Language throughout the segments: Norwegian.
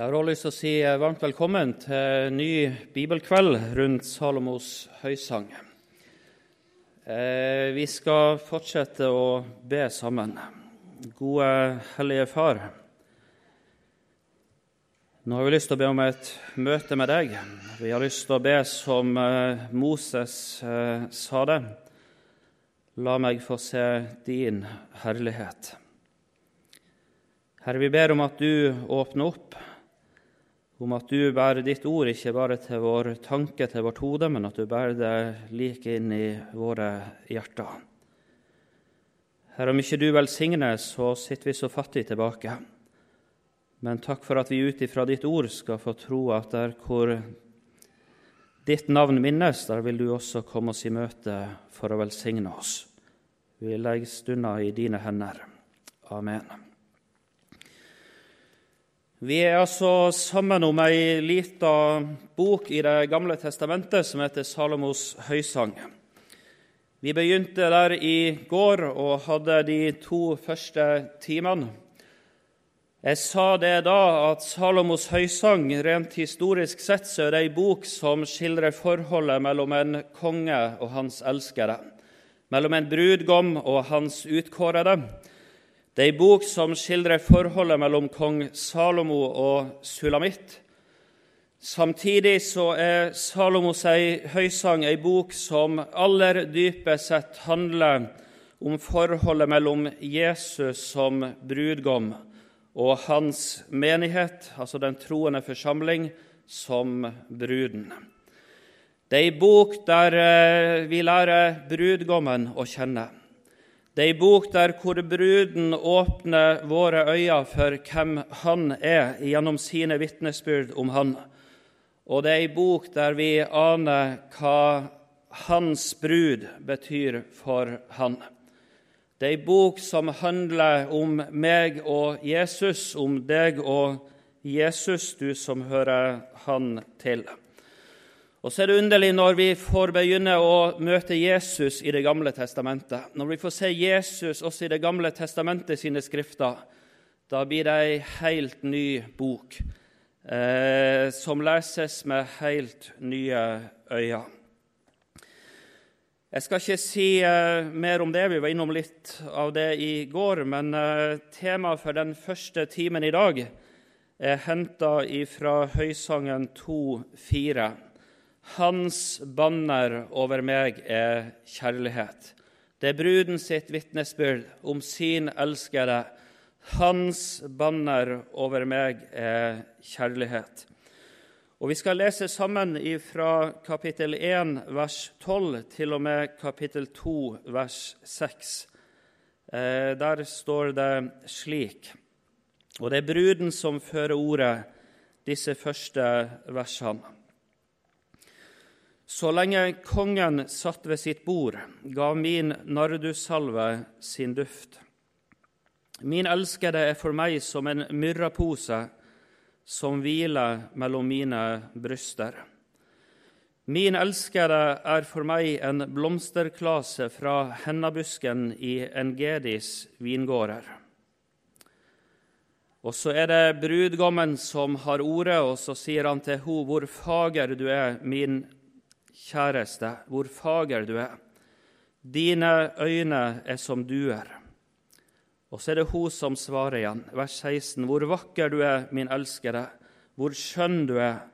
Jeg har også lyst til å si eh, varmt velkommen til ny bibelkveld rundt Salomos høysang. Eh, vi skal fortsette å be sammen. Gode Hellige Far. Nå har vi lyst til å be om et møte med deg. Vi har lyst til å be som eh, Moses sa det. La meg få se din herlighet. Herre, vi ber om at du åpner opp om at du bærer ditt ord ikke bare til vår tanke, til vårt hode, men at du bærer det like inn i våre hjerter. Herre, om ikke du velsigner, så sitter vi så fattig tilbake. Men takk for at vi ut ifra ditt ord skal få tro at der hvor ditt navn minnes, der vil du også komme oss i møte for å velsigne oss. Vi legger stunda i dine hender. Amen. Vi er altså sammen om ei lita bok i Det gamle testamentet som heter Salomos høysang. Vi begynte der i går og hadde de to første timene. Jeg sa det da at Salomos høysang rent historisk sett så er det ei bok som skildrer forholdet mellom en konge og hans elskere, mellom en brudgom og hans utkårede det er ei bok som skildrer forholdet mellom kong Salomo og Sulamitt. Samtidig så er Salomos ei høysang ei bok som aller dypest sett handler om forholdet mellom Jesus som brudgom og hans menighet, altså den troende forsamling, som bruden. Det er ei bok der eh, vi lærer brudgommen å kjenne. Det er ei bok der hvor bruden åpner våre øyne for hvem han er, gjennom sine vitnesbyrd om han. Og det er ei bok der vi aner hva hans brud betyr for han. Det er ei bok som handler om meg og Jesus, om deg og Jesus, du som hører han til. Og så er det underlig når vi får begynne å møte Jesus i Det gamle testamentet. Når vi får se Jesus også i Det gamle testamentet sine skrifter, da blir det ei helt ny bok eh, som leses med helt nye øyne. Jeg skal ikke si eh, mer om det, vi var innom litt av det i går, men eh, temaet for den første timen i dag er henta fra Høysangen 2.4. Hans banner over meg er kjærlighet. Det er bruden sitt vitnesbyrd om sin elskede. Hans banner over meg er kjærlighet. Og Vi skal lese sammen fra kapittel 1, vers 12, til og med kapittel 2, vers 6. Eh, der står det slik Og det er bruden som fører ordet, disse første versene. Så lenge kongen satt ved sitt bord, gav min nardussalve sin duft. Min elskede er for meg som en myrrapose som hviler mellom mine bryster. Min elskede er for meg en blomsterklase fra hennabusken i Engedis vingårder. Og så er det brudgommen som har ordet, og så sier han til henne, hvor fager du er, min elskede kjæreste, hvor fager du er. Dine øyne er som duer. Og så er det hun som svarer igjen, vers 16.: Hvor vakker du er, min elskede, hvor skjønn du er.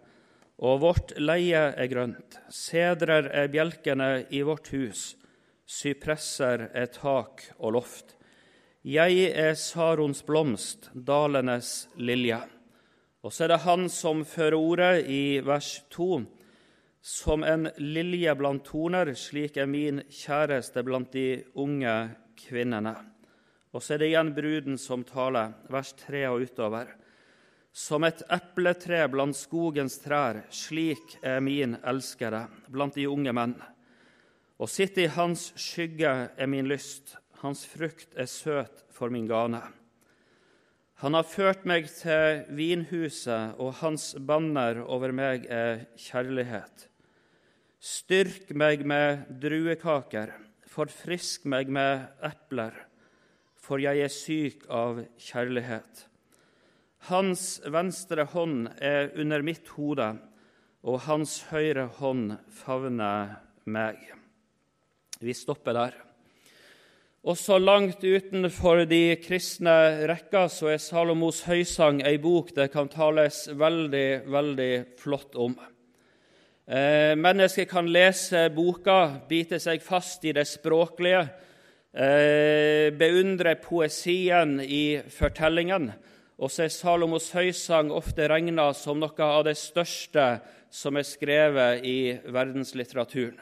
Og vårt leie er grønt, sedrer er bjelkene i vårt hus, sypresser er tak og loft. Jeg er Sarons blomst, dalenes lilje. Og så er det han som fører ordet i vers 2. Som en lilje blant torner, slik er min kjæreste blant de unge kvinnene. Og så er det igjen bruden som taler, vers 3 og utover. Som et epletre blant skogens trær, slik er min elskede blant de unge menn. Å sitte i hans skygge er min lyst, hans frukt er søt for min gane. Han har ført meg til vinhuset, og hans banner over meg er kjærlighet. Styrk meg med druekaker, forfrisk meg med epler, for jeg er syk av kjærlighet. Hans venstre hånd er under mitt hode, og hans høyre hånd favner meg. Vi stopper der. Også langt utenfor de kristne rekker så er Salomos høysang ei bok det kan tales veldig, veldig flott om. Eh, mennesker kan lese boka, bite seg fast i det språklige, eh, beundre poesien i fortellingen, og så er Salomos høysang ofte regna som noe av det største som er skrevet i verdenslitteraturen.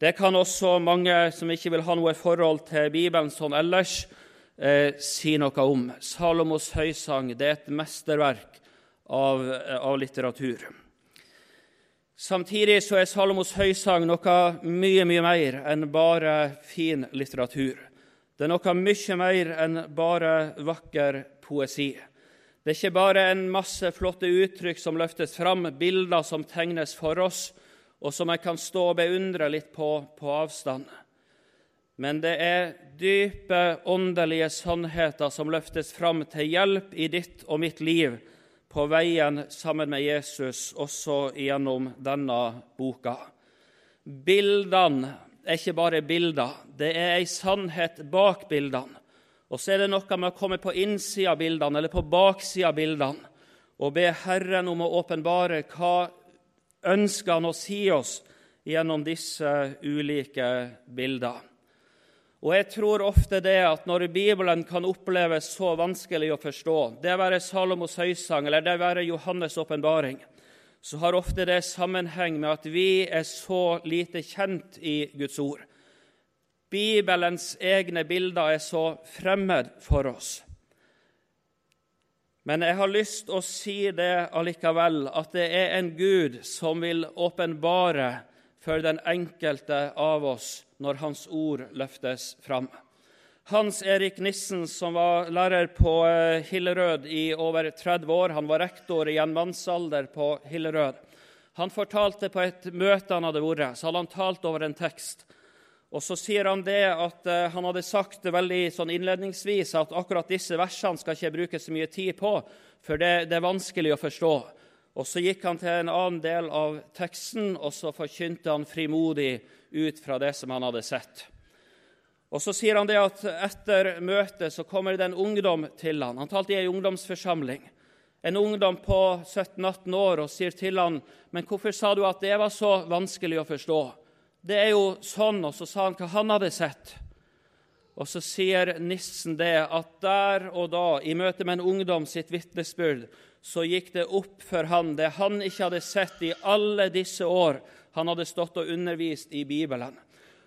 Det kan også mange som ikke vil ha noe forhold til Bibelen sånn ellers, eh, si noe om. Salomos høysang det er et mesterverk av, av litteratur. Samtidig så er Salomos høysang noe mye, mye mer enn bare fin litteratur. Det er noe mye mer enn bare vakker poesi. Det er ikke bare en masse flotte uttrykk som løftes fram, bilder som tegnes for oss, og som jeg kan stå og beundre litt på på avstand. Men det er dype åndelige sannheter som løftes fram til hjelp i ditt og mitt liv på veien sammen med Jesus, også gjennom denne boka. Bildene er ikke bare bilder, det er ei sannhet bak bildene. Og så er det noe med å komme på innsida av bildene eller på baksida av bildene og be Herren om å åpenbare hva ønsker han å si oss gjennom disse ulike bilder. Og Jeg tror ofte det at når Bibelen kan oppleves så vanskelig å forstå, det være Salomos høysang eller det være Johannes' åpenbaring, så har ofte det sammenheng med at vi er så lite kjent i Guds ord. Bibelens egne bilder er så fremmed for oss. Men jeg har lyst til å si det allikevel, at det er en Gud som vil åpenbare for den enkelte av oss når Hans ord løftes fram. Hans Erik Nissen, som var lærer på eh, Hillerød i over 30 år, han var rektor i en mannsalder på Hillerød. Han fortalte på et møte han hadde vært, så hadde han talt over en tekst. Og så sier han det at uh, han hadde sagt veldig sånn innledningsvis at akkurat disse versene skal ikke bruke så mye tid på, for det, det, er vanskelig å forstå. Og Så gikk han til en annen del av teksten, og så forkynte han frimodig ut fra det som han hadde sett. Og Så sier han det at etter møtet så kommer det en ungdom til han. Han talte i ei ungdomsforsamling. En ungdom på 17-18 år og sier til han, 'Men hvorfor sa du at det var så vanskelig å forstå?' det er jo sånn, og så sa han hva han hadde sett. Og så sier nissen det at der og da, i møte med en ungdom sitt vitnesbyrd, så gikk det opp for han det han ikke hadde sett i alle disse år han hadde stått og undervist i Bibelen.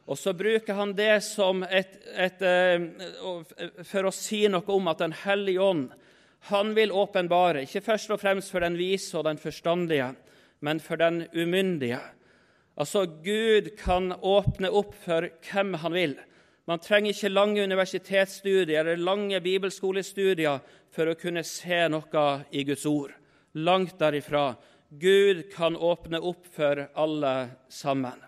Og så bruker han det som et, et, et, for å si noe om at Den hellige ånd han vil åpenbare, ikke først og fremst for den vise og den forstandige, men for den umyndige. Altså, Gud kan åpne opp for hvem han vil. Man trenger ikke lange universitetsstudier eller lange bibelskolestudier for å kunne se noe i Guds ord. Langt derifra. Gud kan åpne opp for alle sammen.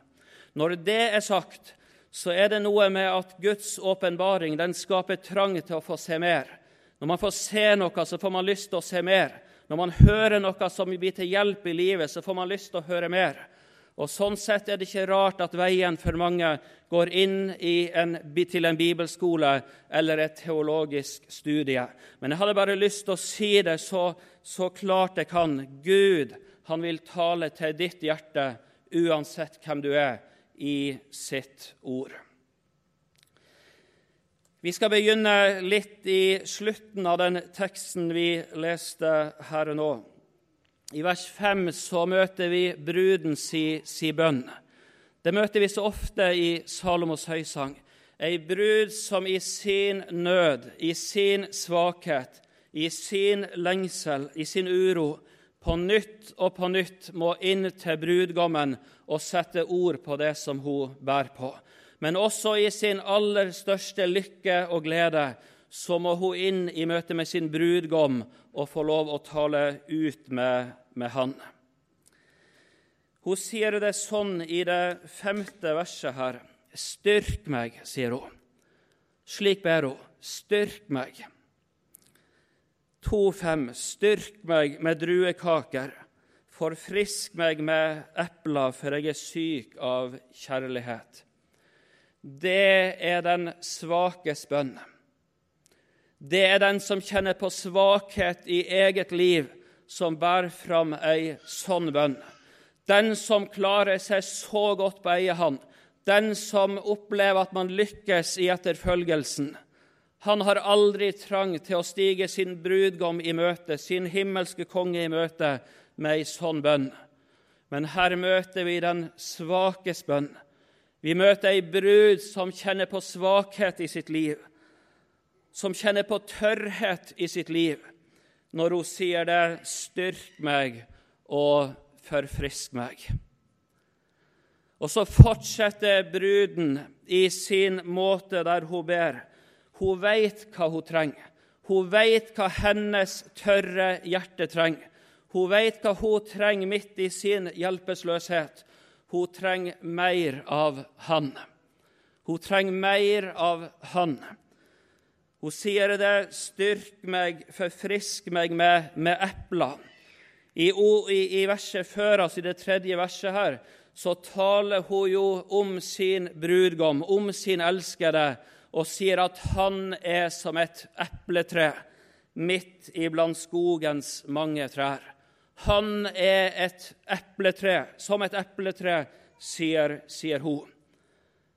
Når det er sagt, så er det noe med at Guds åpenbaring skaper trang til å få se mer. Når man får se noe, så får man lyst til å se mer. Når man hører noe som blir til hjelp i livet, så får man lyst til å høre mer. Og Sånn sett er det ikke rart at veien for mange går inn en, til en bibelskole eller et teologisk studie. Men jeg hadde bare lyst til å si det så, så klart jeg kan. Gud han vil tale til ditt hjerte uansett hvem du er, i sitt ord. Vi skal begynne litt i slutten av den teksten vi leste her og nå. I vers 5 så møter vi bruden si, si bønn. Det møter vi så ofte i Salomos høysang. Ei brud som i sin nød, i sin svakhet, i sin lengsel, i sin uro, på nytt og på nytt må inn til brudgommen og sette ord på det som hun bærer på. Men også i sin aller største lykke og glede så må hun inn i møte med sin brudgom og få lov å tale ut med med han. Hun sier det sånn i det femte verset her. Styrk meg, sier hun. Slik ber hun. Styrk meg. 2,5.: Styrk meg med druekaker, forfrisk meg med epler, for jeg er syk av kjærlighet. Det er den svakes bønn. Det er den som kjenner på svakhet i eget liv, som bærer fram ei sånn bønn. Den som klarer seg så godt på egen hånd, den som opplever at man lykkes i etterfølgelsen. Han har aldri trang til å stige sin brudgom i møte, sin himmelske konge i møte, med ei sånn bønn. Men her møter vi den svakes bønn. Vi møter ei brud som kjenner på svakhet i sitt liv, som kjenner på tørrhet i sitt liv, når hun sier det 'styrk meg og forfrisk meg'. Og så fortsetter bruden i sin måte der hun ber. Hun veit hva hun trenger. Hun veit hva hennes tørre hjerte trenger. Hun veit hva hun trenger midt i sin hjelpeløshet. Hun trenger mer av Han. Hun trenger mer av Han. Hun sier det 'styrk meg, forfrisk meg med, med epler'. I, i, I, verset før oss, i det tredje verset her, så taler hun jo om sin brudgom, om sin elskede, og sier at han er som et epletre midt iblant skogens mange trær. Han er et epletre, som et epletre, sier, sier hun.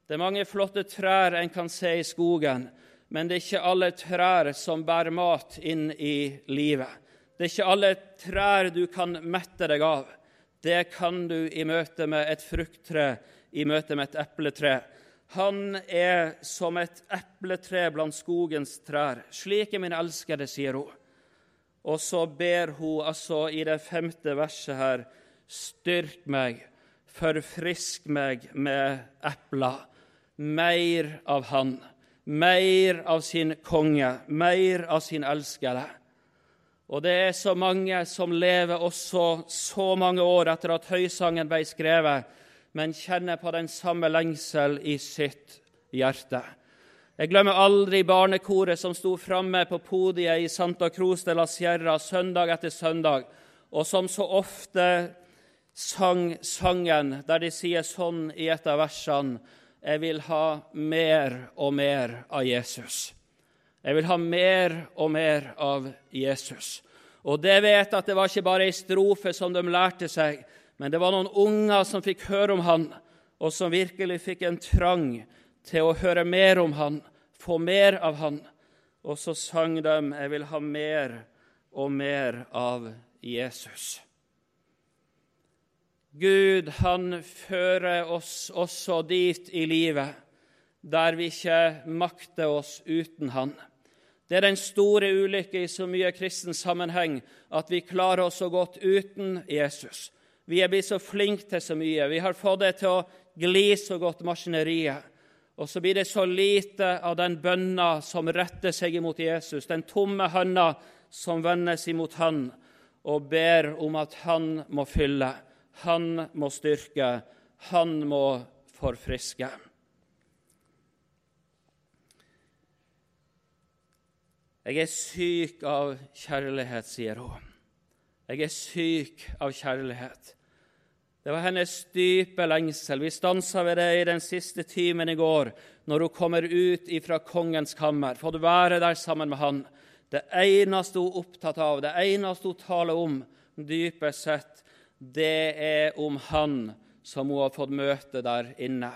Det er mange flotte trær en kan se i skogen, men det er ikke alle trær som bærer mat inn i livet. Det er ikke alle trær du kan mette deg av. Det kan du i møte med et frukttre, i møte med et epletre. Han er som et epletre blant skogens trær. Slik er min elskede, sier hun. Og så ber hun altså i det femte verset her Styrk meg, forfrisk meg med epler. Mer av Han, mer av sin konge, mer av sin elskede. Og det er så mange som lever også så mange år etter at høysangen ble skrevet, men kjenner på den samme lengsel i sitt hjerte. Jeg glemmer aldri barnekoret som sto framme på podiet i Santa Cruz de la Sierra søndag etter søndag, og som så ofte sang sangen der de sier sånn i et av versene Jeg vil ha mer og mer av Jesus. Jeg vil ha mer og mer av Jesus. Og det vet at det var ikke bare ei strofe som de lærte seg, men det var noen unger som fikk høre om han, og som virkelig fikk en trang til å høre mer om han, få mer av han. Og så sang de 'Jeg vil ha mer og mer av Jesus'. Gud, han fører oss også dit i livet der vi ikke makter oss uten Han. Det er den store ulykke i så mye kristen sammenheng at vi klarer oss så godt uten Jesus. Vi er blitt så flinke til så mye. Vi har fått det til å gli så godt, maskineriet. Og så blir det så lite av den bønna som retter seg imot Jesus, den tomme hånda som vendes imot Han og ber om at Han må fylle, Han må styrke, Han må forfriske. Jeg er syk av kjærlighet, sier hun. Jeg er syk av kjærlighet. Det var hennes dype lengsel. Vi stansa ved det i den siste timen i går, når hun kommer ut ifra kongens kammer, fått være der sammen med han. Det eneste hun er opptatt av, det eneste hun taler om, dypest sett, det er om han som hun har fått møte der inne.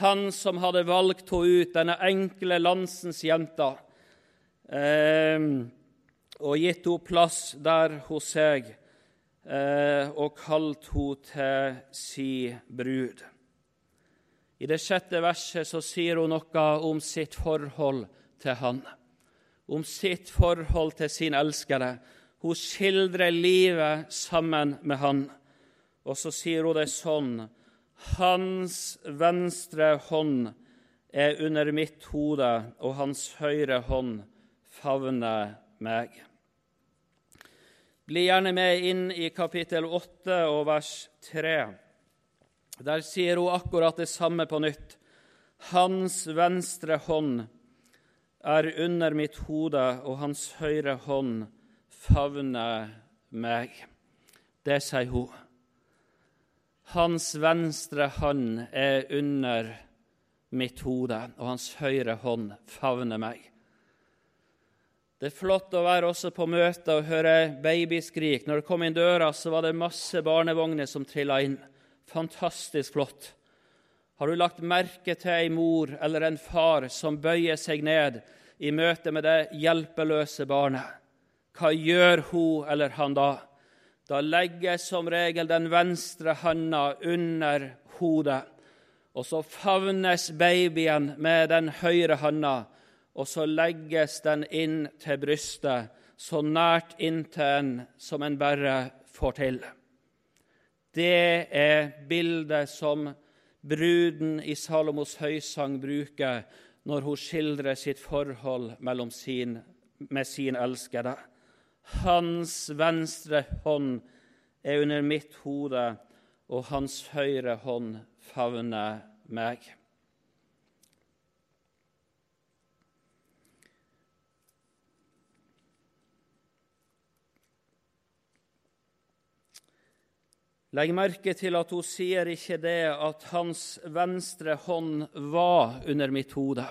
Han som hadde valgt henne ut, denne enkle landsens jenta, eh, og gitt henne plass der hos seg Eh, og kalt henne til si brud. I det sjette verset så sier hun noe om sitt forhold til han, om sitt forhold til sin elskede. Hun skildrer livet sammen med han, og så sier hun det sånn Hans venstre hånd er under mitt hode, og hans høyre hånd favner meg. Bli gjerne med inn i kapittel 8 og vers 3. Der sier hun akkurat det samme på nytt. Hans venstre hånd er under mitt hode, og hans høyre hånd favner meg. Det sier hun. Hans venstre hånd er under mitt hode, og hans høyre hånd favner meg. Det er flott å være også på møter og høre babyskrik. Når det kom inn døra, så var det masse barnevogner som trilla inn. Fantastisk flott. Har du lagt merke til ei mor eller en far som bøyer seg ned i møte med det hjelpeløse barnet? Hva gjør hun eller han da? Da legges som regel den venstre handa under hodet, og så favnes babyen med den høyre handa, og så legges den inn til brystet, så nært inntil en som en bare får til. Det er bildet som bruden i Salomos høysang bruker når hun skildrer sitt forhold sin, med sin elskede. Hans venstre hånd er under mitt hode, og hans høyre hånd favner meg. Legg merke til at hun sier ikke det at hans venstre hånd var under mitt hode,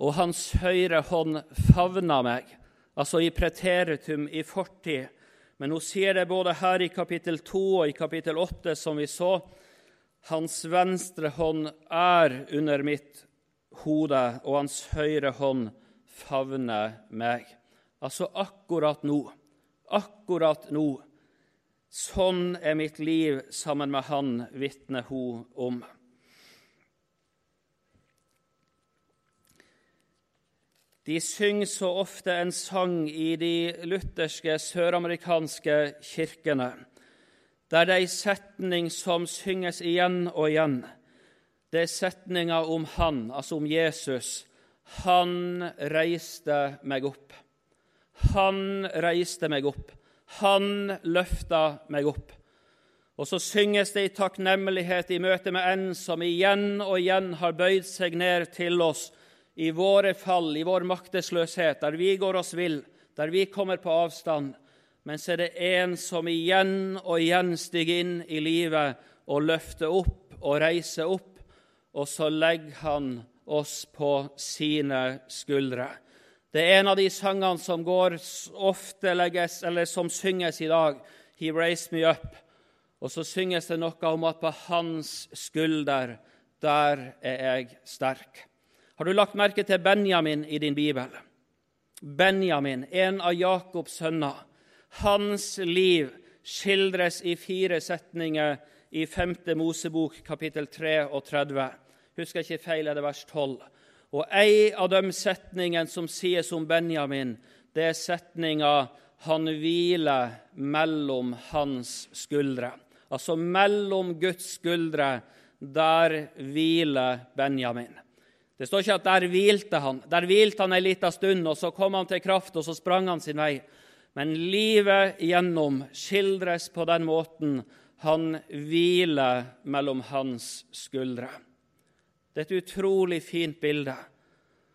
og hans høyre hånd favna meg altså i preteritum, i fortid. Men hun sier det både her i kapittel 2 og i kapittel 8, som vi så. Hans venstre hånd er under mitt hode, og hans høyre hånd favner meg. Altså akkurat nå. Akkurat nå. Sånn er mitt liv sammen med Han, vitner hun om. De synger så ofte en sang i de lutherske søramerikanske kirkene. Det er ei setning som synges igjen og igjen. Det er setninga om Han, altså om Jesus. Han reiste meg opp. Han reiste meg opp. Han løfta meg opp. Og så synges det i takknemlighet i møte med en som igjen og igjen har bøyd seg ned til oss i våre fall, i vår maktesløshet, der vi går oss vill, der vi kommer på avstand. Men så er det en som igjen og igjen stiger inn i livet og løfter opp og reiser opp, og så legger han oss på sine skuldre. Det er en av de sangene som går ofte legges, eller som synges i dag. He raised me up. Og så synges det noe om at på hans skulder, der er jeg sterk. Har du lagt merke til Benjamin i din bibel? Benjamin, en av Jakobs sønner. Hans liv skildres i fire setninger i 5. Mosebok kapittel 33. Husker ikke feil, er det vers 12. Og ei av de setningene som sies om Benjamin, det er setninga 'Han hviler mellom hans skuldre'. Altså mellom Guds skuldre, der hviler Benjamin. Det står ikke at der hvilte han. Der hvilte han ei lita stund, og så kom han til kraft, og så sprang han sin vei. Men livet igjennom skildres på den måten. Han hviler mellom hans skuldre. Det er et utrolig fint bilde.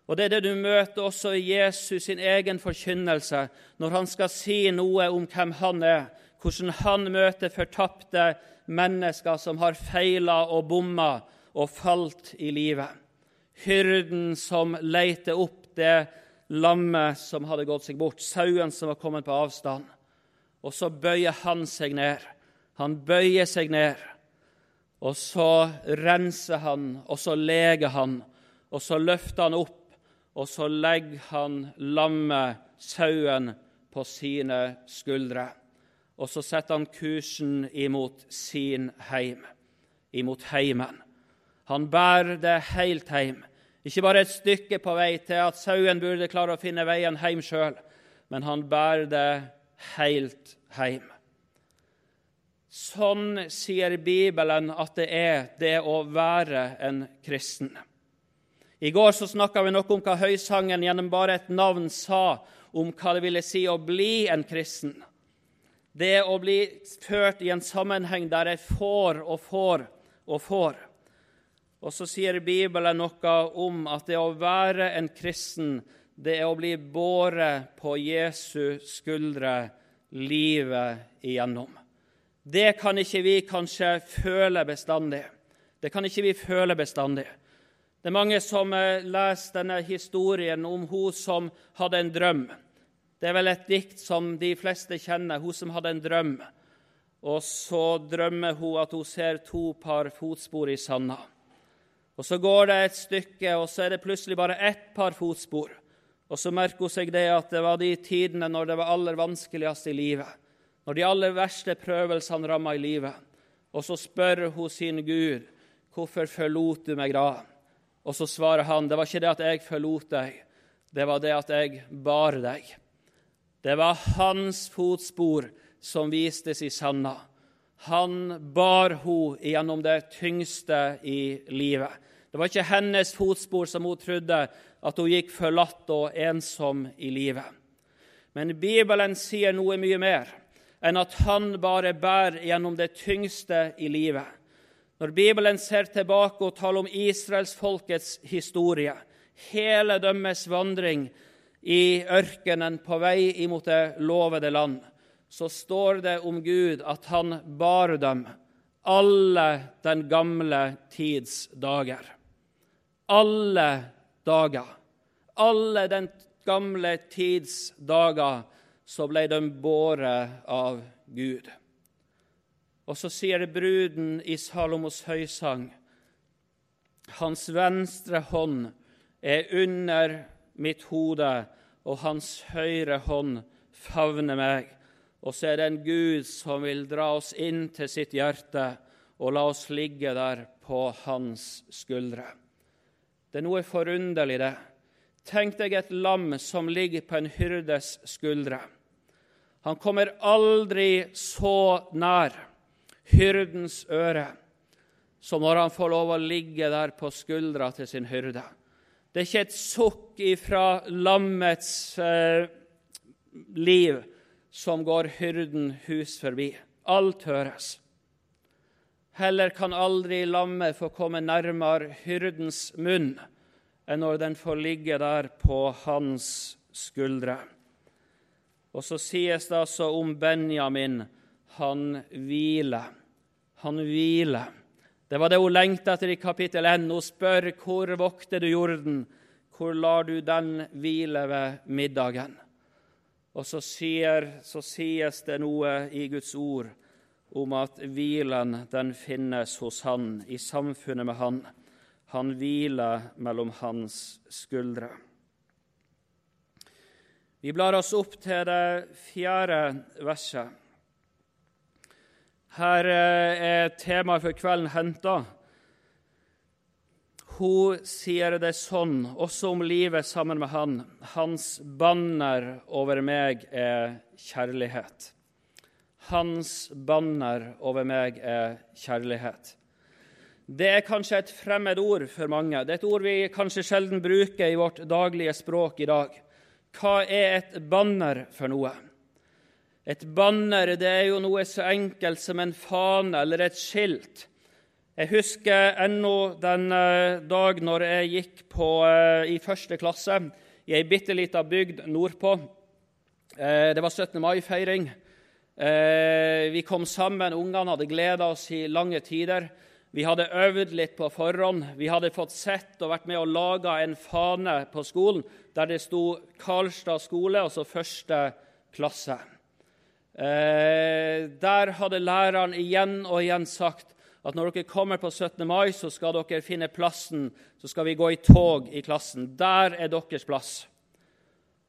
Og Det er det du møter også i Jesus sin egen forkynnelse, når han skal si noe om hvem han er, hvordan han møter fortapte mennesker som har feila og bomma og falt i livet hyrden som leter opp det lammet som hadde gått seg bort, sauen som var kommet på avstand. Og så bøyer han seg ned. Han bøyer seg ned. Og så renser han, og så leger han, og så løfter han opp, og så legger han lammet, sauen, på sine skuldre. Og så setter han kursen imot sin heim, imot heimen. Han bærer det helt hjem. Ikke bare et stykke på vei til at sauen burde klare å finne veien hjem sjøl, men han bærer det helt hjem. Sånn sier Bibelen at det er det å være en kristen. I går så snakka vi noe om hva Høysangen gjennom bare et navn sa om hva det ville si å bli en kristen. Det å bli ført i en sammenheng der jeg får og får og får. Og så sier Bibelen noe om at det å være en kristen, det er å bli båret på Jesu skuldre livet igjennom. Det kan ikke vi kanskje føle bestandig. Det kan ikke vi føle bestandig. Det er mange som eh, leser denne historien om hun som hadde en drøm. Det er vel et dikt som de fleste kjenner, hun som hadde en drøm. Og så drømmer hun at hun ser to par fotspor i sanda. Og Så går det et stykke, og så er det plutselig bare ett par fotspor. Og så merker hun seg det at det var de tidene når det var aller vanskeligst i livet. Når de aller verste prøvelsene ramma i livet. Og så spør hun sin Gud, 'Hvorfor forlot du meg da?' Og så svarer han, 'Det var ikke det at jeg forlot deg, det var det at jeg bar deg.' Det var hans fotspor som vistes i sanda. Han bar henne gjennom det tyngste i livet. Det var ikke hennes fotspor som hun trodde at hun gikk forlatt og ensom i livet. Men Bibelen sier noe mye mer enn at han bare bærer gjennom det tyngste i livet. Når Bibelen ser tilbake og taler om israelsfolkets historie, hele deres vandring i ørkenen på vei imot det lovede land, så står det om Gud at han bar dem alle den gamle tids dager. Alle dager. Alle den gamle tids dager så ble de båret av Gud. Og så sier bruden i Salomos høysang Hans venstre hånd er under mitt hode, og hans høyre hånd favner meg. Og så er det en Gud som vil dra oss inn til sitt hjerte og la oss ligge der på hans skuldre. Det er noe forunderlig, det. Tenk deg et lam som ligger på en hyrdes skuldre. Han kommer aldri så nær hyrdens øre, som når han får lov å ligge der på skuldra til sin hyrde. Det er ikke et sukk ifra lammets eh, liv som går hyrden hus forbi. Alt høres. Heller kan aldri lammet få komme nærmere hyrdens munn enn når den får ligge der på hans skuldre. Og så sies det altså om Benjamin han hviler han hviler. Det var det hun lengta etter i kapittel 1. Hun spør hvor vokter du jorden, hvor lar du den hvile ved middagen? Og så, sier, så sies det noe i Guds ord om at hvilen den finnes hos Han, i samfunnet med Han. Han hviler mellom hans skuldre. Vi blar oss opp til det fjerde verset. Her eh, er temaet for kvelden henta. Hun sier det sånn, også om livet sammen med han. Hans banner over meg er kjærlighet. Hans banner over meg er kjærlighet. Det er kanskje et fremmed ord for mange. Det er et ord vi kanskje sjelden bruker i vårt daglige språk i dag. Hva er et banner for noe? Et banner det er jo noe så enkelt som en fane eller et skilt. Jeg husker ennå den eh, dag når jeg gikk på, eh, i første klasse i ei bitte lita bygd nordpå. Eh, det var 17. mai-feiring. Vi kom sammen, ungene hadde gleda oss i lange tider. Vi hadde øvd litt på forhånd. Vi hadde fått sett og vært med og laga en fane på skolen der det sto Karlstad skole, altså første klasse. Eh, der hadde læreren igjen og igjen sagt at når dere kommer på 17. mai, så skal dere finne plassen. Så skal vi gå i tog i klassen. Der er deres plass.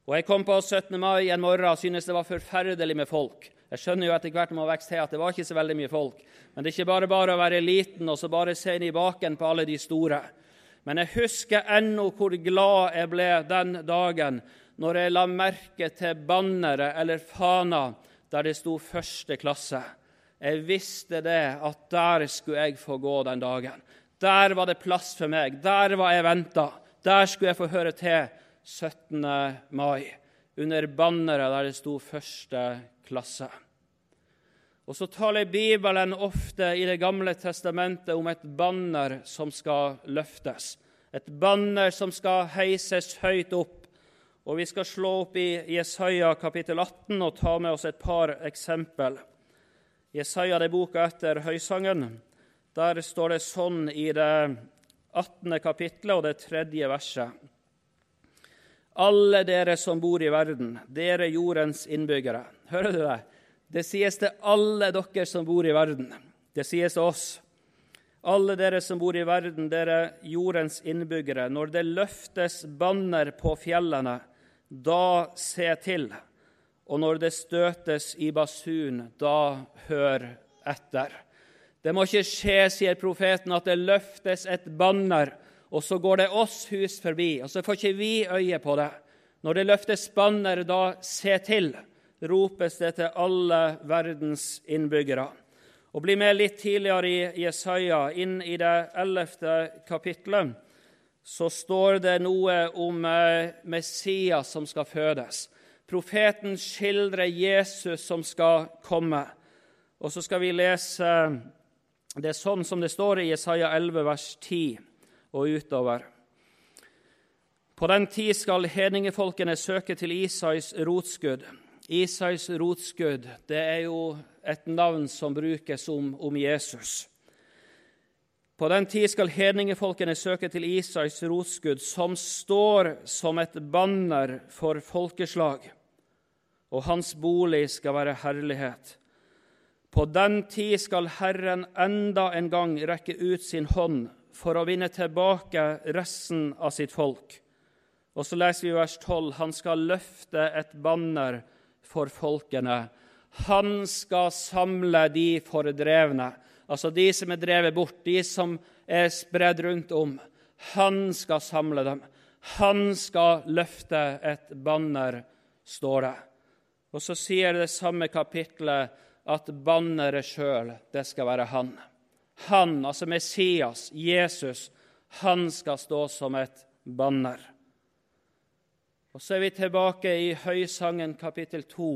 Og Jeg kom på 17. mai en morgen og syntes det var forferdelig med folk. Jeg skjønner jo etter hvert når man vokser til at det var ikke så veldig mye folk. Men det er ikke bare bare å være liten og så bare se inn i baken på alle de store. Men jeg husker ennå hvor glad jeg ble den dagen når jeg la merke til banneret eller fana der det sto første klasse. Jeg visste det, at der skulle jeg få gå den dagen. Der var det plass for meg. Der var jeg venta. Der skulle jeg få høre til 17. mai, under banneret der det sto første klasse. Og så taler Bibelen ofte i Det gamle testamentet om et banner som skal løftes. Et banner som skal heises høyt opp. Og Vi skal slå opp i Jesaja kapittel 18 og ta med oss et par eksempel. Jesaja det er boka etter Høysangen. Der står det sånn i det 18. kapittelet og det tredje verset. Alle dere som bor i verden, dere jordens innbyggere. Hører du det? Det sies til alle dere som bor i verden. Det sies til oss. Alle dere som bor i verden, dere jordens innbyggere, når det løftes banner på fjellene, da se til. Og når det støtes i basun, da hør etter. Det må ikke skje, sier profeten, at det løftes et banner, og så går det oss hus forbi, og så får ikke vi øye på det. Når det løftes banner, da se til, ropes det til alle verdens innbyggere. Og Bli med litt tidligere i Jesaja, inn i det ellevte kapitlet, så står det noe om eh, Messias som skal fødes. Profeten skildrer Jesus som skal komme. Og så skal vi lese det sånn som det står i Jesaja 11, vers 10 og utover. På den tid skal hedningefolkene søke til Isais rotskudd. Isais rotskudd det er jo et navn som brukes om, om Jesus. På den tid skal hedningefolkene søke til Isais rotskudd, som står som et banner for folkeslag, og hans bolig skal være herlighet. På den tid skal Herren enda en gang rekke ut sin hånd for å vinne tilbake resten av sitt folk. Og så leser vi vers 12.: Han skal løfte et banner for folkene. Han skal samle de fordrevne, altså de som er drevet bort, de som er spredd rundt om. Han skal samle dem. Han skal løfte et banner, står det. Og så sier det samme kapitlet at banneret sjøl, det skal være han. Han, altså Messias, Jesus, han skal stå som et banner. Og Så er vi tilbake i Høysangen kapittel 2,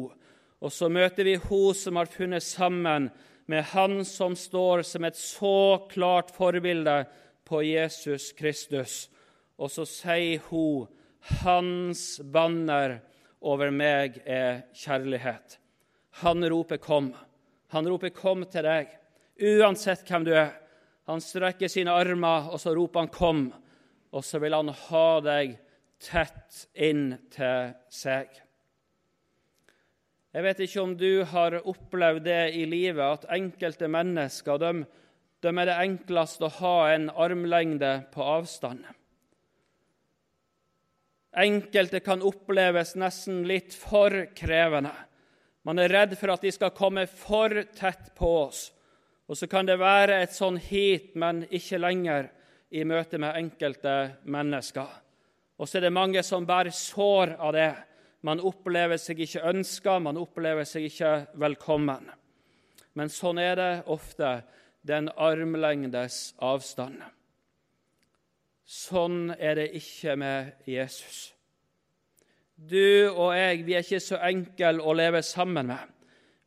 og så møter vi hun som har funnet sammen med han som står som et så klart forbilde på Jesus Kristus. Og så sier hun, 'Hans banner over meg er kjærlighet'. Han roper 'kom'. Han roper 'kom' til deg, uansett hvem du er. Han strekker sine armer, og så roper han 'kom', og så vil han ha deg tett inn til seg. Jeg vet ikke om du har opplevd det i livet, at enkelte mennesker de, de er det enklest å ha en armlengde på avstand. Enkelte kan oppleves nesten litt for krevende. Man er redd for at de skal komme for tett på oss. Og så kan det være et sånn hit, men ikke lenger, i møte med enkelte mennesker. Og så er det mange som bærer sår av det. Man opplever seg ikke ønska, man opplever seg ikke velkommen. Men sånn er det ofte. Den armlengdes avstand. Sånn er det ikke med Jesus. Du og jeg vi er ikke så enkle å leve sammen med.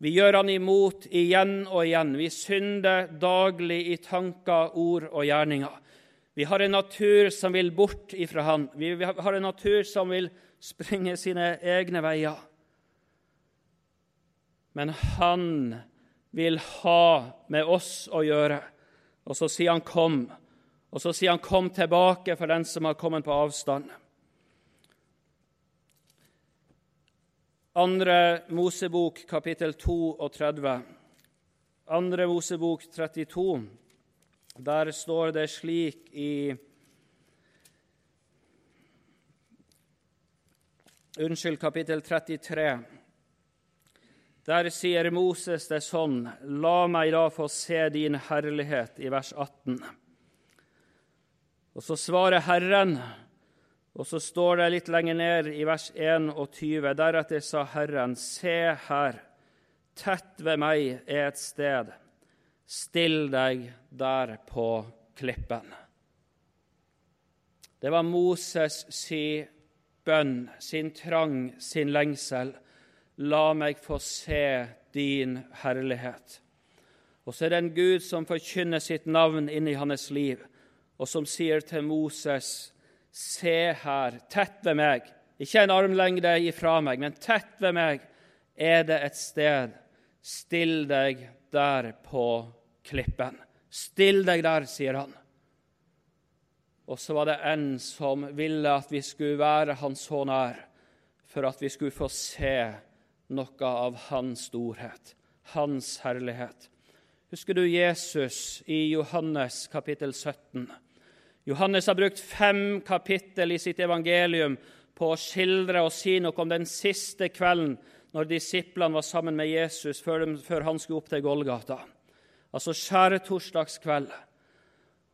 Vi gjør han imot igjen og igjen. Vi synder daglig i tanker, ord og gjerninger. Vi har en natur som vil bort ifra han. Vi har en natur som vil springe sine egne veier. Men han vil ha med oss å gjøre. Og så sier han 'kom', og så sier han 'kom tilbake' for den som har kommet på avstand. Andre Mosebok, kapittel 32. Andre Mosebok 32. Der står det slik i Unnskyld, kapittel 33. Der sier Moses det sånn La meg da få se din herlighet, i vers 18. Og så svarer Herren og så står det litt lenger ned i vers 21.: Deretter sa Herren, se her, tett ved meg er et sted. Still deg der på klippen. Det var Moses si bønn, sin trang, sin lengsel. La meg få se din herlighet. Og så er det en Gud som forkynner sitt navn inn i hans liv, og som sier til Moses:" Se her, tett ved meg, ikke en armlengde ifra meg, men tett ved meg, er det et sted. Still deg der på klippen. Still deg der, sier han. Og så var det en som ville at vi skulle være han så nær, for at vi skulle få se noe av hans storhet, hans herlighet. Husker du Jesus i Johannes kapittel 17? Johannes har brukt fem kapittel i sitt evangelium på å skildre og si noe om den siste kvelden når disiplene var sammen med Jesus før, de, før han skulle opp til Golgata, altså skjærtorsdagskveld.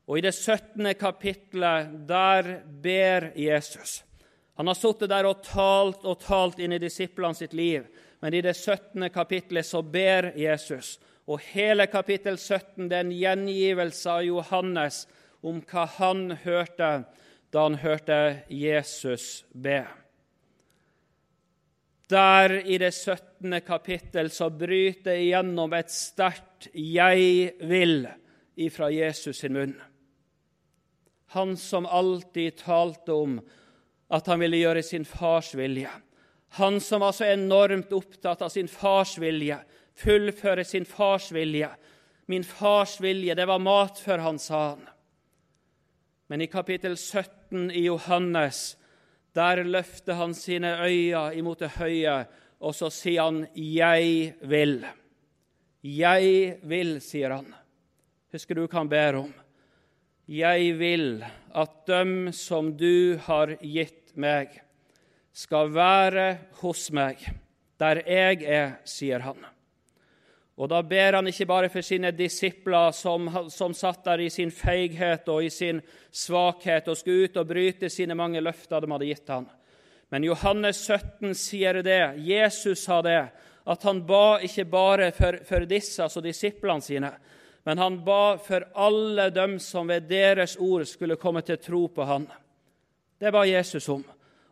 Og i det 17. kapittelet, der ber Jesus. Han har sittet der og talt og talt inn i disiplene sitt liv, men i det 17. kapittelet så ber Jesus. Og hele kapittel 17 det er en gjengivelse av Johannes om hva han hørte da han hørte Jesus be. Der i det 17. kapittel så bryter igjennom et sterkt 'jeg vil' ifra Jesus sin munn. Han som alltid talte om at han ville gjøre sin fars vilje. Han som var så enormt opptatt av sin fars vilje, fullføre sin fars vilje. Min fars vilje, det var mat for han, sa han. Men i kapittel 17 i Johannes, der løfter han sine øyne imot det høye, og så sier han 'Jeg vil'. Jeg vil, sier han. Husker du hva han ber om? Jeg vil at dem som du har gitt meg, skal være hos meg, der jeg er, sier han. Og da ber han ikke bare for sine disipler som, som satt der i sin feighet og i sin svakhet og skulle ut og bryte sine mange løfter de hadde gitt han. Men Johannes 17 sier det, Jesus sa det, at han ba ikke bare for, for disse, altså disiplene sine, men han ba for alle dem som ved deres ord skulle komme til tro på han. Det ba Jesus om.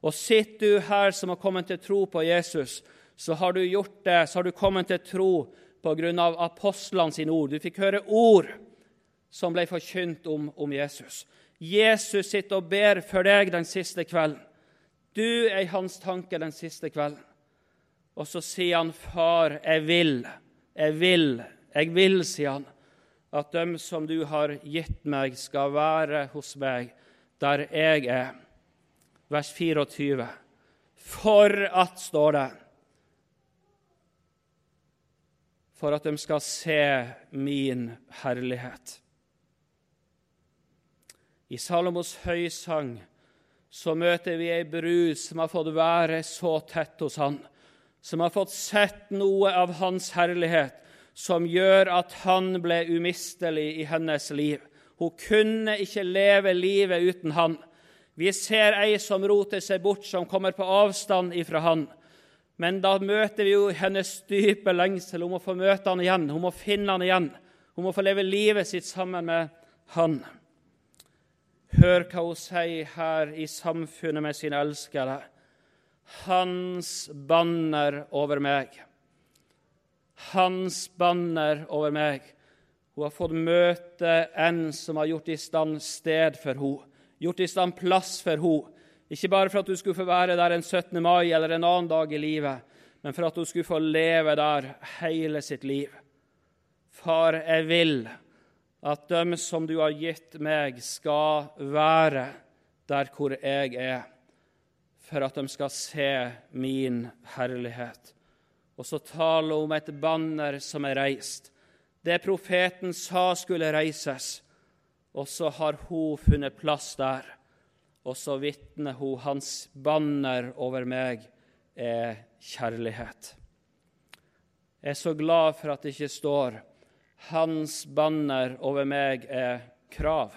Og sitter du her som har kommet til tro på Jesus, så har du gjort det, så har du kommet til tro av apostlene sine ord. Du fikk høre ord som ble forkynt om, om Jesus. Jesus sitter og ber for deg den siste kvelden. Du er i hans tanke den siste kvelden. Og så sier han, 'Far, jeg vil, jeg vil, jeg vil', sier han at dem som du har gitt meg, skal være hos meg der jeg er. Vers 24. For at, står det, for at de skal se min herlighet. I Salomos høysang så møter vi ei brud som har fått være så tett hos han, som har fått sett noe av hans herlighet, som gjør at han ble umistelig i hennes liv. Hun kunne ikke leve livet uten han. Vi ser ei som roter seg bort, som kommer på avstand ifra han. Men da møter vi jo hennes dype lengsel. Hun må få møte han igjen, hun må finne han igjen. Hun må få leve livet sitt sammen med han. Hør hva hun sier her i samfunnet med sine elskede. Hans banner over meg hans banner over meg. Hun har fått møte en som har gjort i stand sted for henne, gjort i stand plass for henne. Ikke bare for at hun skulle få være der en 17. mai eller en annen dag i livet, men for at hun skulle få leve der hele sitt liv. Far, jeg vil at dem som du har gitt meg, skal være der hvor jeg er, for at de skal se min herlighet og så taler hun om et banner som er reist. Det profeten sa skulle reises, og så har hun funnet plass der. Og så vitner hun hans banner over meg er kjærlighet. Jeg er så glad for at det ikke står hans banner over meg er krav.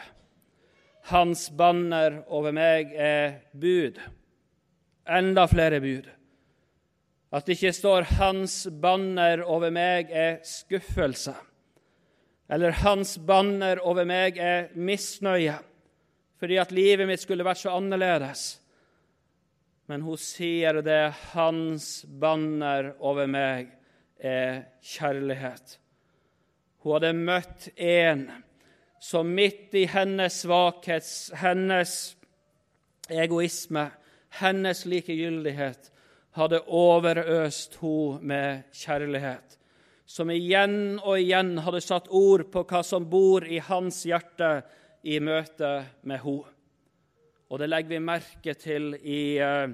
Hans banner over meg er bud. Enda flere bud. At det ikke står 'Hans banner over meg er skuffelse', eller 'Hans banner over meg er misnøye', fordi at livet mitt skulle vært så annerledes. Men hun sier det 'Hans banner over meg er kjærlighet'. Hun hadde møtt en som midt i hennes svakhet, hennes egoisme, hennes likegyldighet, hadde overøst hun med kjærlighet, som igjen og igjen hadde satt ord på hva som bor i hans hjerte i møte med henne. Og det legger vi merke til i eh,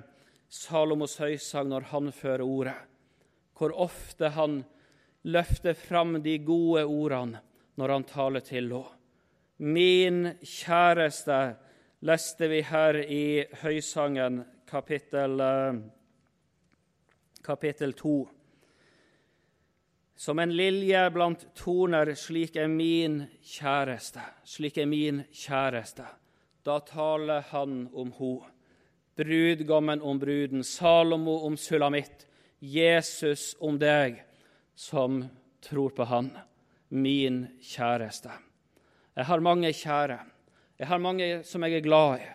Salomos høysang når han fører ordet, hvor ofte han løfter fram de gode ordene når han taler til henne. Min kjæreste, leste vi her i Høysangen, kapittel, eh, kapittel 2. Som en lilje blant torner, slik er min kjæreste, slik er min kjæreste. Da taler han om ho. Brudgommen om bruden, Salomo om sulamitt, Jesus om deg som tror på Han, min kjæreste. Jeg har mange kjære. Jeg har mange som jeg er glad i.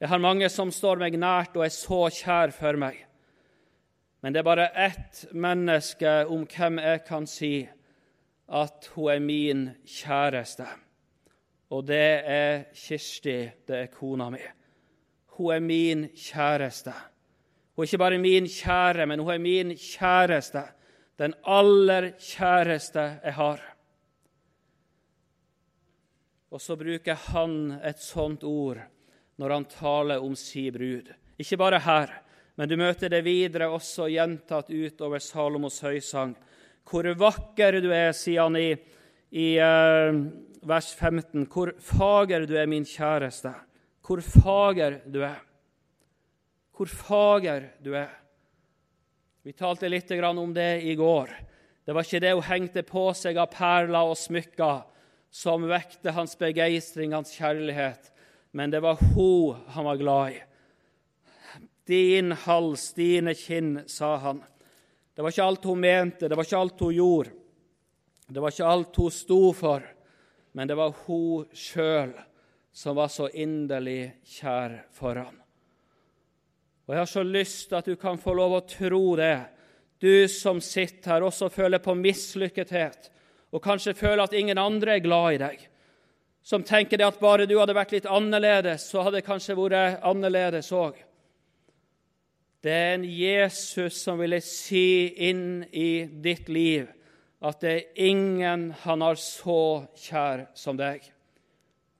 Jeg har mange som står meg nært og er så kjær for meg. Men det er bare ett menneske om hvem jeg kan si at hun er min kjæreste. Og det er Kirsti, det er kona mi. Hun er min kjæreste. Hun er ikke bare min kjære, men hun er min kjæreste. Den aller kjæreste jeg har. Og så bruker han et sånt ord når han taler om si brud. Ikke bare her, men du møter det videre også gjentatt utover Salomos høysang. Hvor vakker du er, sier han i, i uh, vers 15. Hvor fager du er, min kjæreste. Hvor fager du er. Hvor fager du er. Vi talte litt om det i går. Det var ikke det hun hengte på seg av perler og smykker som vekte hans begeistring, hans kjærlighet, men det var hun han var glad i. Din hals, dine kinn, sa han. Det var ikke alt hun mente, det var ikke alt hun gjorde, det var ikke alt hun sto for, men det var hun sjøl som var så inderlig kjær for ham. Og Jeg har så lyst til at du kan få lov å tro det, du som sitter her også føler på mislykkethet, og kanskje føler at ingen andre er glad i deg, som tenker det at bare du hadde vært litt annerledes, så hadde det kanskje vært annerledes òg. Det er en Jesus som ville si inn i ditt liv at det er ingen han har så kjær som deg.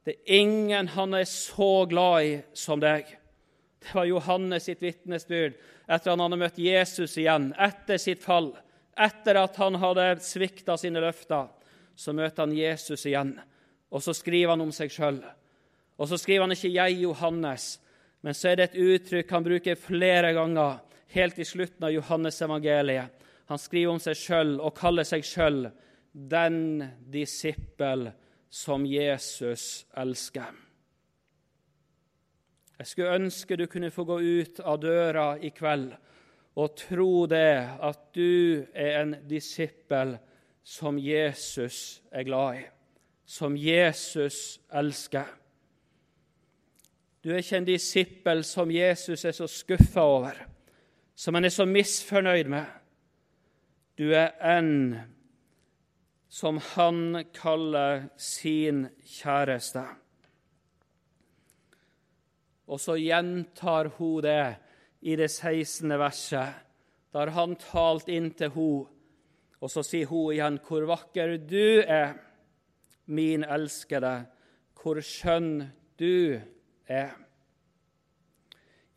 Det er ingen han er så glad i som deg. Det var Johannes sitt vitnesbyrd etter at han hadde møtt Jesus igjen, etter sitt fall. Etter at han hadde svikta sine løfter, så møter han Jesus igjen. Og så skriver han om seg sjøl. Og så skriver han ikke 'jeg, Johannes', men så er det et uttrykk han bruker flere ganger helt i slutten av Johannes evangeliet. Han skriver om seg sjøl og kaller seg sjøl den disippel som Jesus elsker. Jeg skulle ønske du kunne få gå ut av døra i kveld og tro det at du er en disippel som Jesus er glad i, som Jesus elsker. Du er ikke en disippel som Jesus er så skuffa over, som han er så misfornøyd med. Du er en som han kaller sin kjæreste. Og så gjentar hun det i det 16. verset. Har han talt inn til henne, og så sier hun igjen, 'Hvor vakker du er, min elskede, hvor skjønn du er.' Er.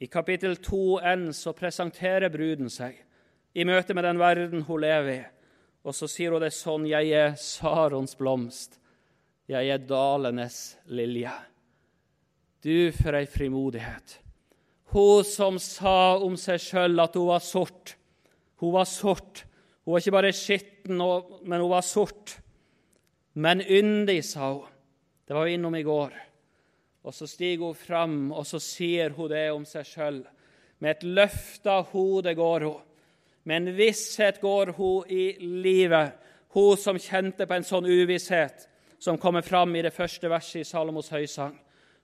I kapittel 2n så presenterer bruden seg i møte med den verden hun lever i. Og så sier hun det sånn Jeg er Sarons blomst. Jeg er dalenes lilje. Du, for ei frimodighet. Hun som sa om seg sjøl at hun var sort. Hun var sort. Hun var ikke bare skitten, men hun var sort. Men yndig, sa hun. Det var vi innom i går. Og så stiger hun fram, og så sier hun det om seg sjøl. Med et løfta hode går hun. Med en visshet går hun i livet, hun som kjente på en sånn uvisshet som kommer fram i det første verset i Salomos høysang.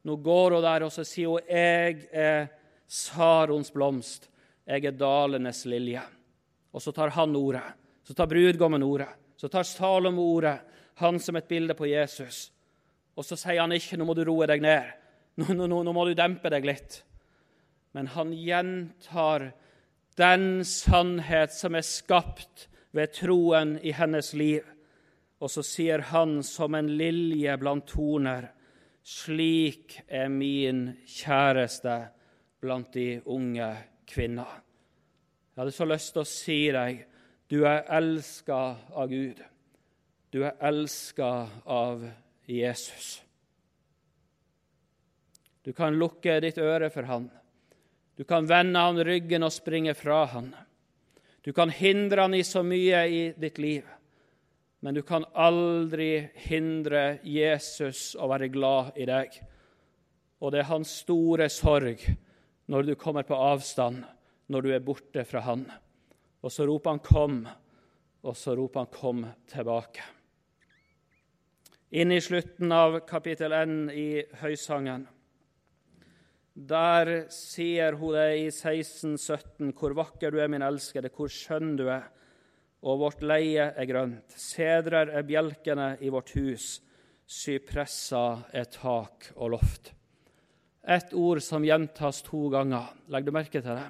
Nå går hun der, og så sier hun, 'Jeg er Sarons blomst. Jeg er dalenes lilje.' Og så tar han ordet. Så tar brudgommen ordet. Så tar Salomo ordet, han som et bilde på Jesus. Og så sier han ikke 'nå må du roe deg ned', nå, nå, nå må du dempe deg litt'. men han gjentar den sannhet som er skapt ved troen i hennes liv. Og så sier han som en lilje blant torner, slik er min kjæreste blant de unge kvinner. Jeg hadde så lyst til å si deg, du er elska av Gud. Du er elska av Jesus. Du kan lukke ditt øre for han. Du kan vende han ryggen og springe fra han. Du kan hindre han i så mye i ditt liv, men du kan aldri hindre Jesus å være glad i deg. Og det er hans store sorg når du kommer på avstand, når du er borte fra han. Og så roper han 'kom', og så roper han 'kom tilbake'. Inn i slutten av kapittel 1 i Høysangen der sier hun det i 1617, hvor vakker du er, min elskede, hvor skjønn du er, og vårt leie er grønt. Sedrer er bjelkene i vårt hus, sypresser er tak og loft. Et ord som gjentas to ganger. Legg du merke til det?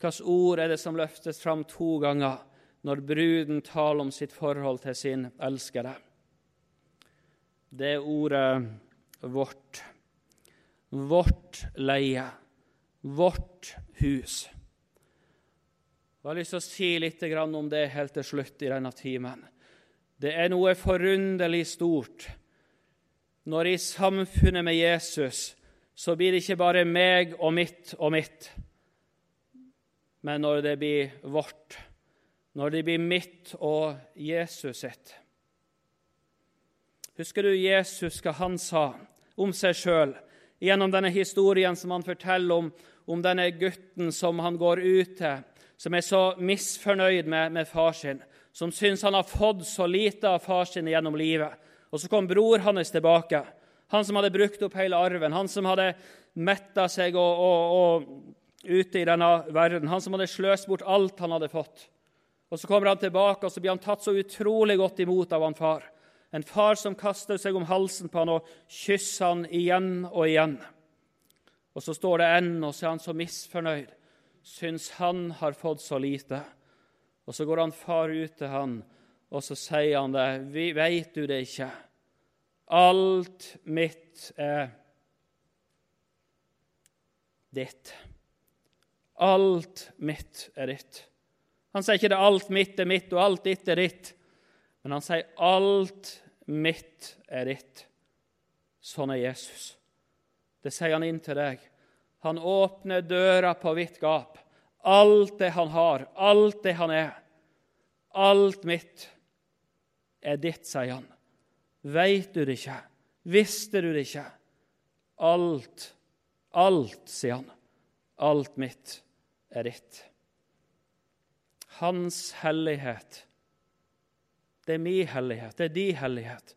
Hvilket ord er det som løftes fram to ganger når bruden taler om sitt forhold til sin elskede? Det er ordet 'vårt' vårt leie, vårt hus. Jeg har lyst til å si litt om det helt til slutt i denne timen. Det er noe forunderlig stort når i samfunnet med Jesus så blir det ikke bare meg og mitt og mitt, men når det blir vårt, når det blir mitt og Jesus sitt. Husker du Jesus hva han sa om seg sjøl gjennom denne historien som han forteller om, om denne gutten som han går ut til, som er så misfornøyd med, med far sin, som syns han har fått så lite av far sin gjennom livet. Og så kom bror hans tilbake, han som hadde brukt opp hele arven, han som hadde metta seg og, og, og ute i denne verden, han som hadde sløst bort alt han hadde fått. Og Så kommer han tilbake, og så blir han tatt så utrolig godt imot av han far. En far som kaster seg om halsen på han og kysser han igjen og igjen. Og så står det ennå, så er han så misfornøyd. Syns han har fått så lite. Og så går han far ut til han, og så sier han det. Vi Veit du det ikke? Alt mitt er ditt. Alt mitt er ditt. Han sier ikke det alt mitt er mitt, og alt ditt er ditt. Men han sier alt mitt er ditt. Sånn er Jesus. Det sier han inn til deg. Han åpner døra på vidt gap. Alt det han har, alt det han er, alt mitt er ditt, sier han. Veit du det ikke? Visste du det ikke? Alt, alt, sier han. Alt mitt er ditt. Hans hellighet det er min hellighet, det er din hellighet.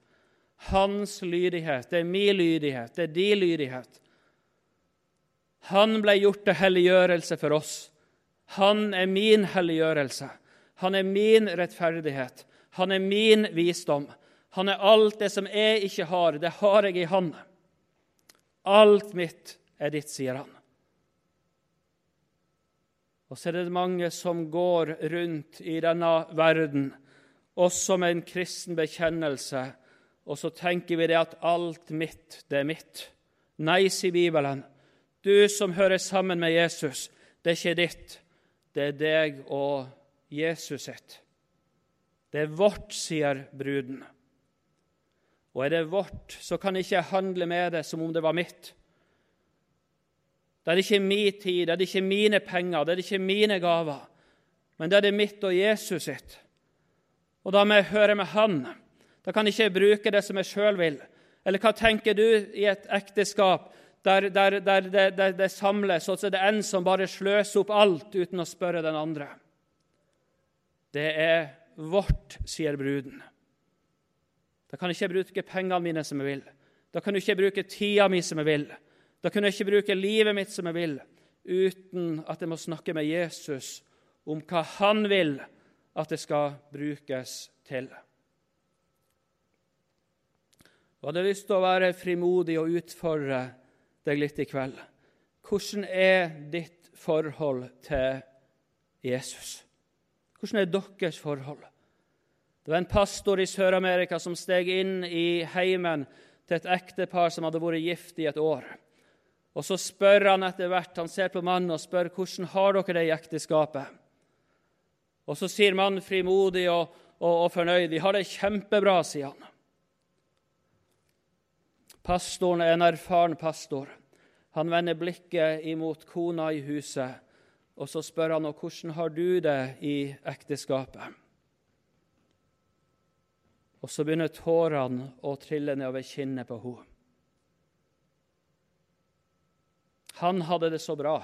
Hans lydighet, det er min lydighet, det er din lydighet. Han ble gjort til helliggjørelse for oss. Han er min helliggjørelse. Han er min rettferdighet. Han er min visdom. Han er alt det som jeg ikke har, det har jeg i Han. Alt mitt er ditt, sier han. Og så er det mange som går rundt i denne verden også med en kristen bekjennelse, og så tenker vi det at alt mitt, det er mitt. Nei, sier Bibelen. Du som hører sammen med Jesus, det er ikke ditt. Det er deg og Jesus sitt. Det er vårt, sier bruden. Og er det vårt, så kan jeg ikke handle med det som om det var mitt. Det er ikke min tid, det er ikke mine penger, det er ikke mine gaver, men det er det mitt og Jesus sitt. Og da må jeg høre med Han. Da kan jeg ikke bruke det som jeg sjøl vil. Eller hva tenker du i et ekteskap der, der, der, der det samles, og så er det en som bare sløser opp alt uten å spørre den andre? Det er vårt, sier bruden. Da kan jeg ikke bruke pengene mine som jeg vil. Da kan jeg ikke bruke tida mi som jeg vil. Da kan jeg ikke bruke livet mitt som jeg vil, uten at jeg må snakke med Jesus om hva han vil at det skal brukes til. Jeg hadde lyst til å være frimodig og utfordre deg litt i kveld. Hvordan er ditt forhold til Jesus? Hvordan er deres forhold? Det var en pastor i Sør-Amerika som steg inn i heimen til et ektepar som hadde vært gift i et år. Og Så spør han etter hvert, han ser på mannen og spør hvordan har dere det i ekteskapet. Og Så sier mannen frimodig og, og, og fornøyd vi har det kjempebra, sier han. Pastoren er en erfaren pastor. Han vender blikket imot kona i huset, og så spør han hvordan har du det i ekteskapet. Og så begynner tårene å trille nedover kinnet på henne. Han hadde det så bra.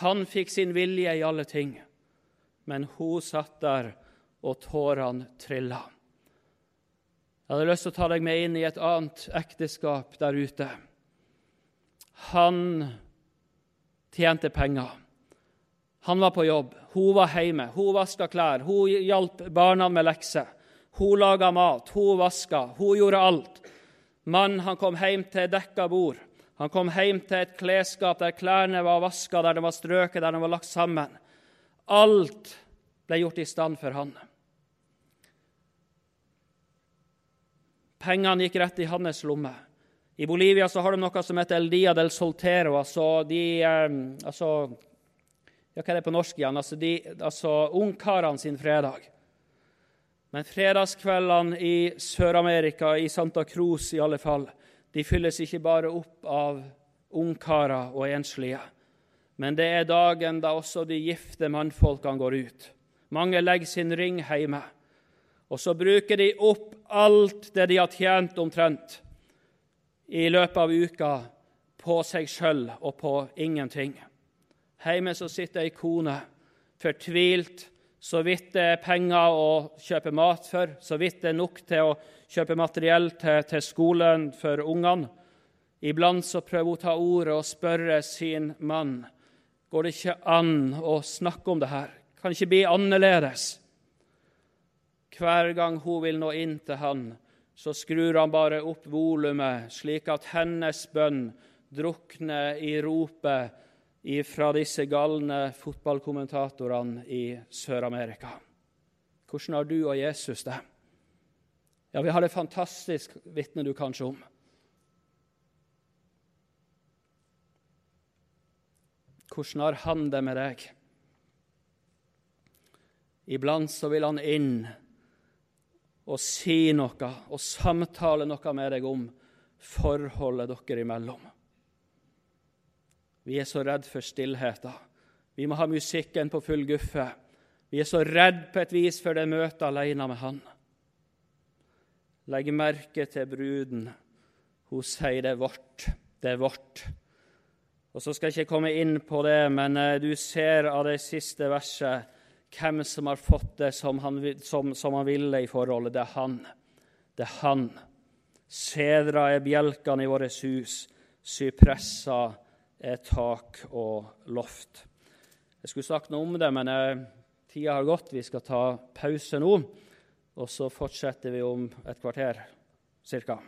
Han fikk sin vilje i alle ting. Men hun satt der, og tårene trilla. Jeg hadde lyst til å ta deg med inn i et annet ekteskap der ute. Han tjente penger. Han var på jobb, hun var hjemme, hun vaska klær, hun hjalp barna med lekser. Hun laga mat, hun vaska, hun gjorde alt. Mannen han kom hjem til dekka bord. Han kom hjem til et klesskap der klærne var vaska, der de var strøket, der de var lagt sammen. Alt ble gjort i stand for han. Pengene gikk rett i hans lomme. I Bolivia så har de noe som heter El Dia del Soltero. altså de, eh, altså, ja, Hva er det på norsk igjen? Altså, altså Ungkarene sin fredag. Men fredagskveldene i Sør-Amerika, i Santa Cruz i alle fall, de fylles ikke bare opp av ungkarer og enslige, men det er dagen da også de gifte mannfolkene går ut. Mange legger sin ring hjemme, og så bruker de opp alt det de har tjent omtrent i løpet av uka, på seg sjøl og på ingenting. Hjemme så sitter ei kone fortvilt, så vidt det er penger å kjøpe mat for, så vidt det er nok til å kjøpe materiell til, til skolen for ungene. Iblant så prøver hun å ta ordet og spørre sin mann går det ikke an å snakke om det her. Kan ikke bli annerledes? Hver gang hun vil nå inn til han, så skrur han bare opp volumet, slik at hennes bønn drukner i ropet fra disse galne fotballkommentatorene i Sør-Amerika. Hvordan har du og Jesus det? Ja, vi har et fantastisk vitne du kanskje om. Hvordan har han det med deg? Iblant så vil han inn og si noe og samtale noe med deg om forholdet dere imellom. Vi er så redd for stillheten. Vi må ha musikken på full guffe. Vi er så redd på et vis for det møtet alene med Han. Legg merke til bruden. Hun sier det er vårt, det er vårt. Og Så skal jeg ikke komme inn på det, men eh, du ser av det siste verset hvem som har fått det som han, som, som han ville i forholdet. Det er han. Det er han. Sedra er bjelkene i vårt hus, sypresser er tak og loft. Jeg skulle sagt noe om det, men eh, tida har gått. Vi skal ta pause nå. Og så fortsetter vi om et kvarter cirka.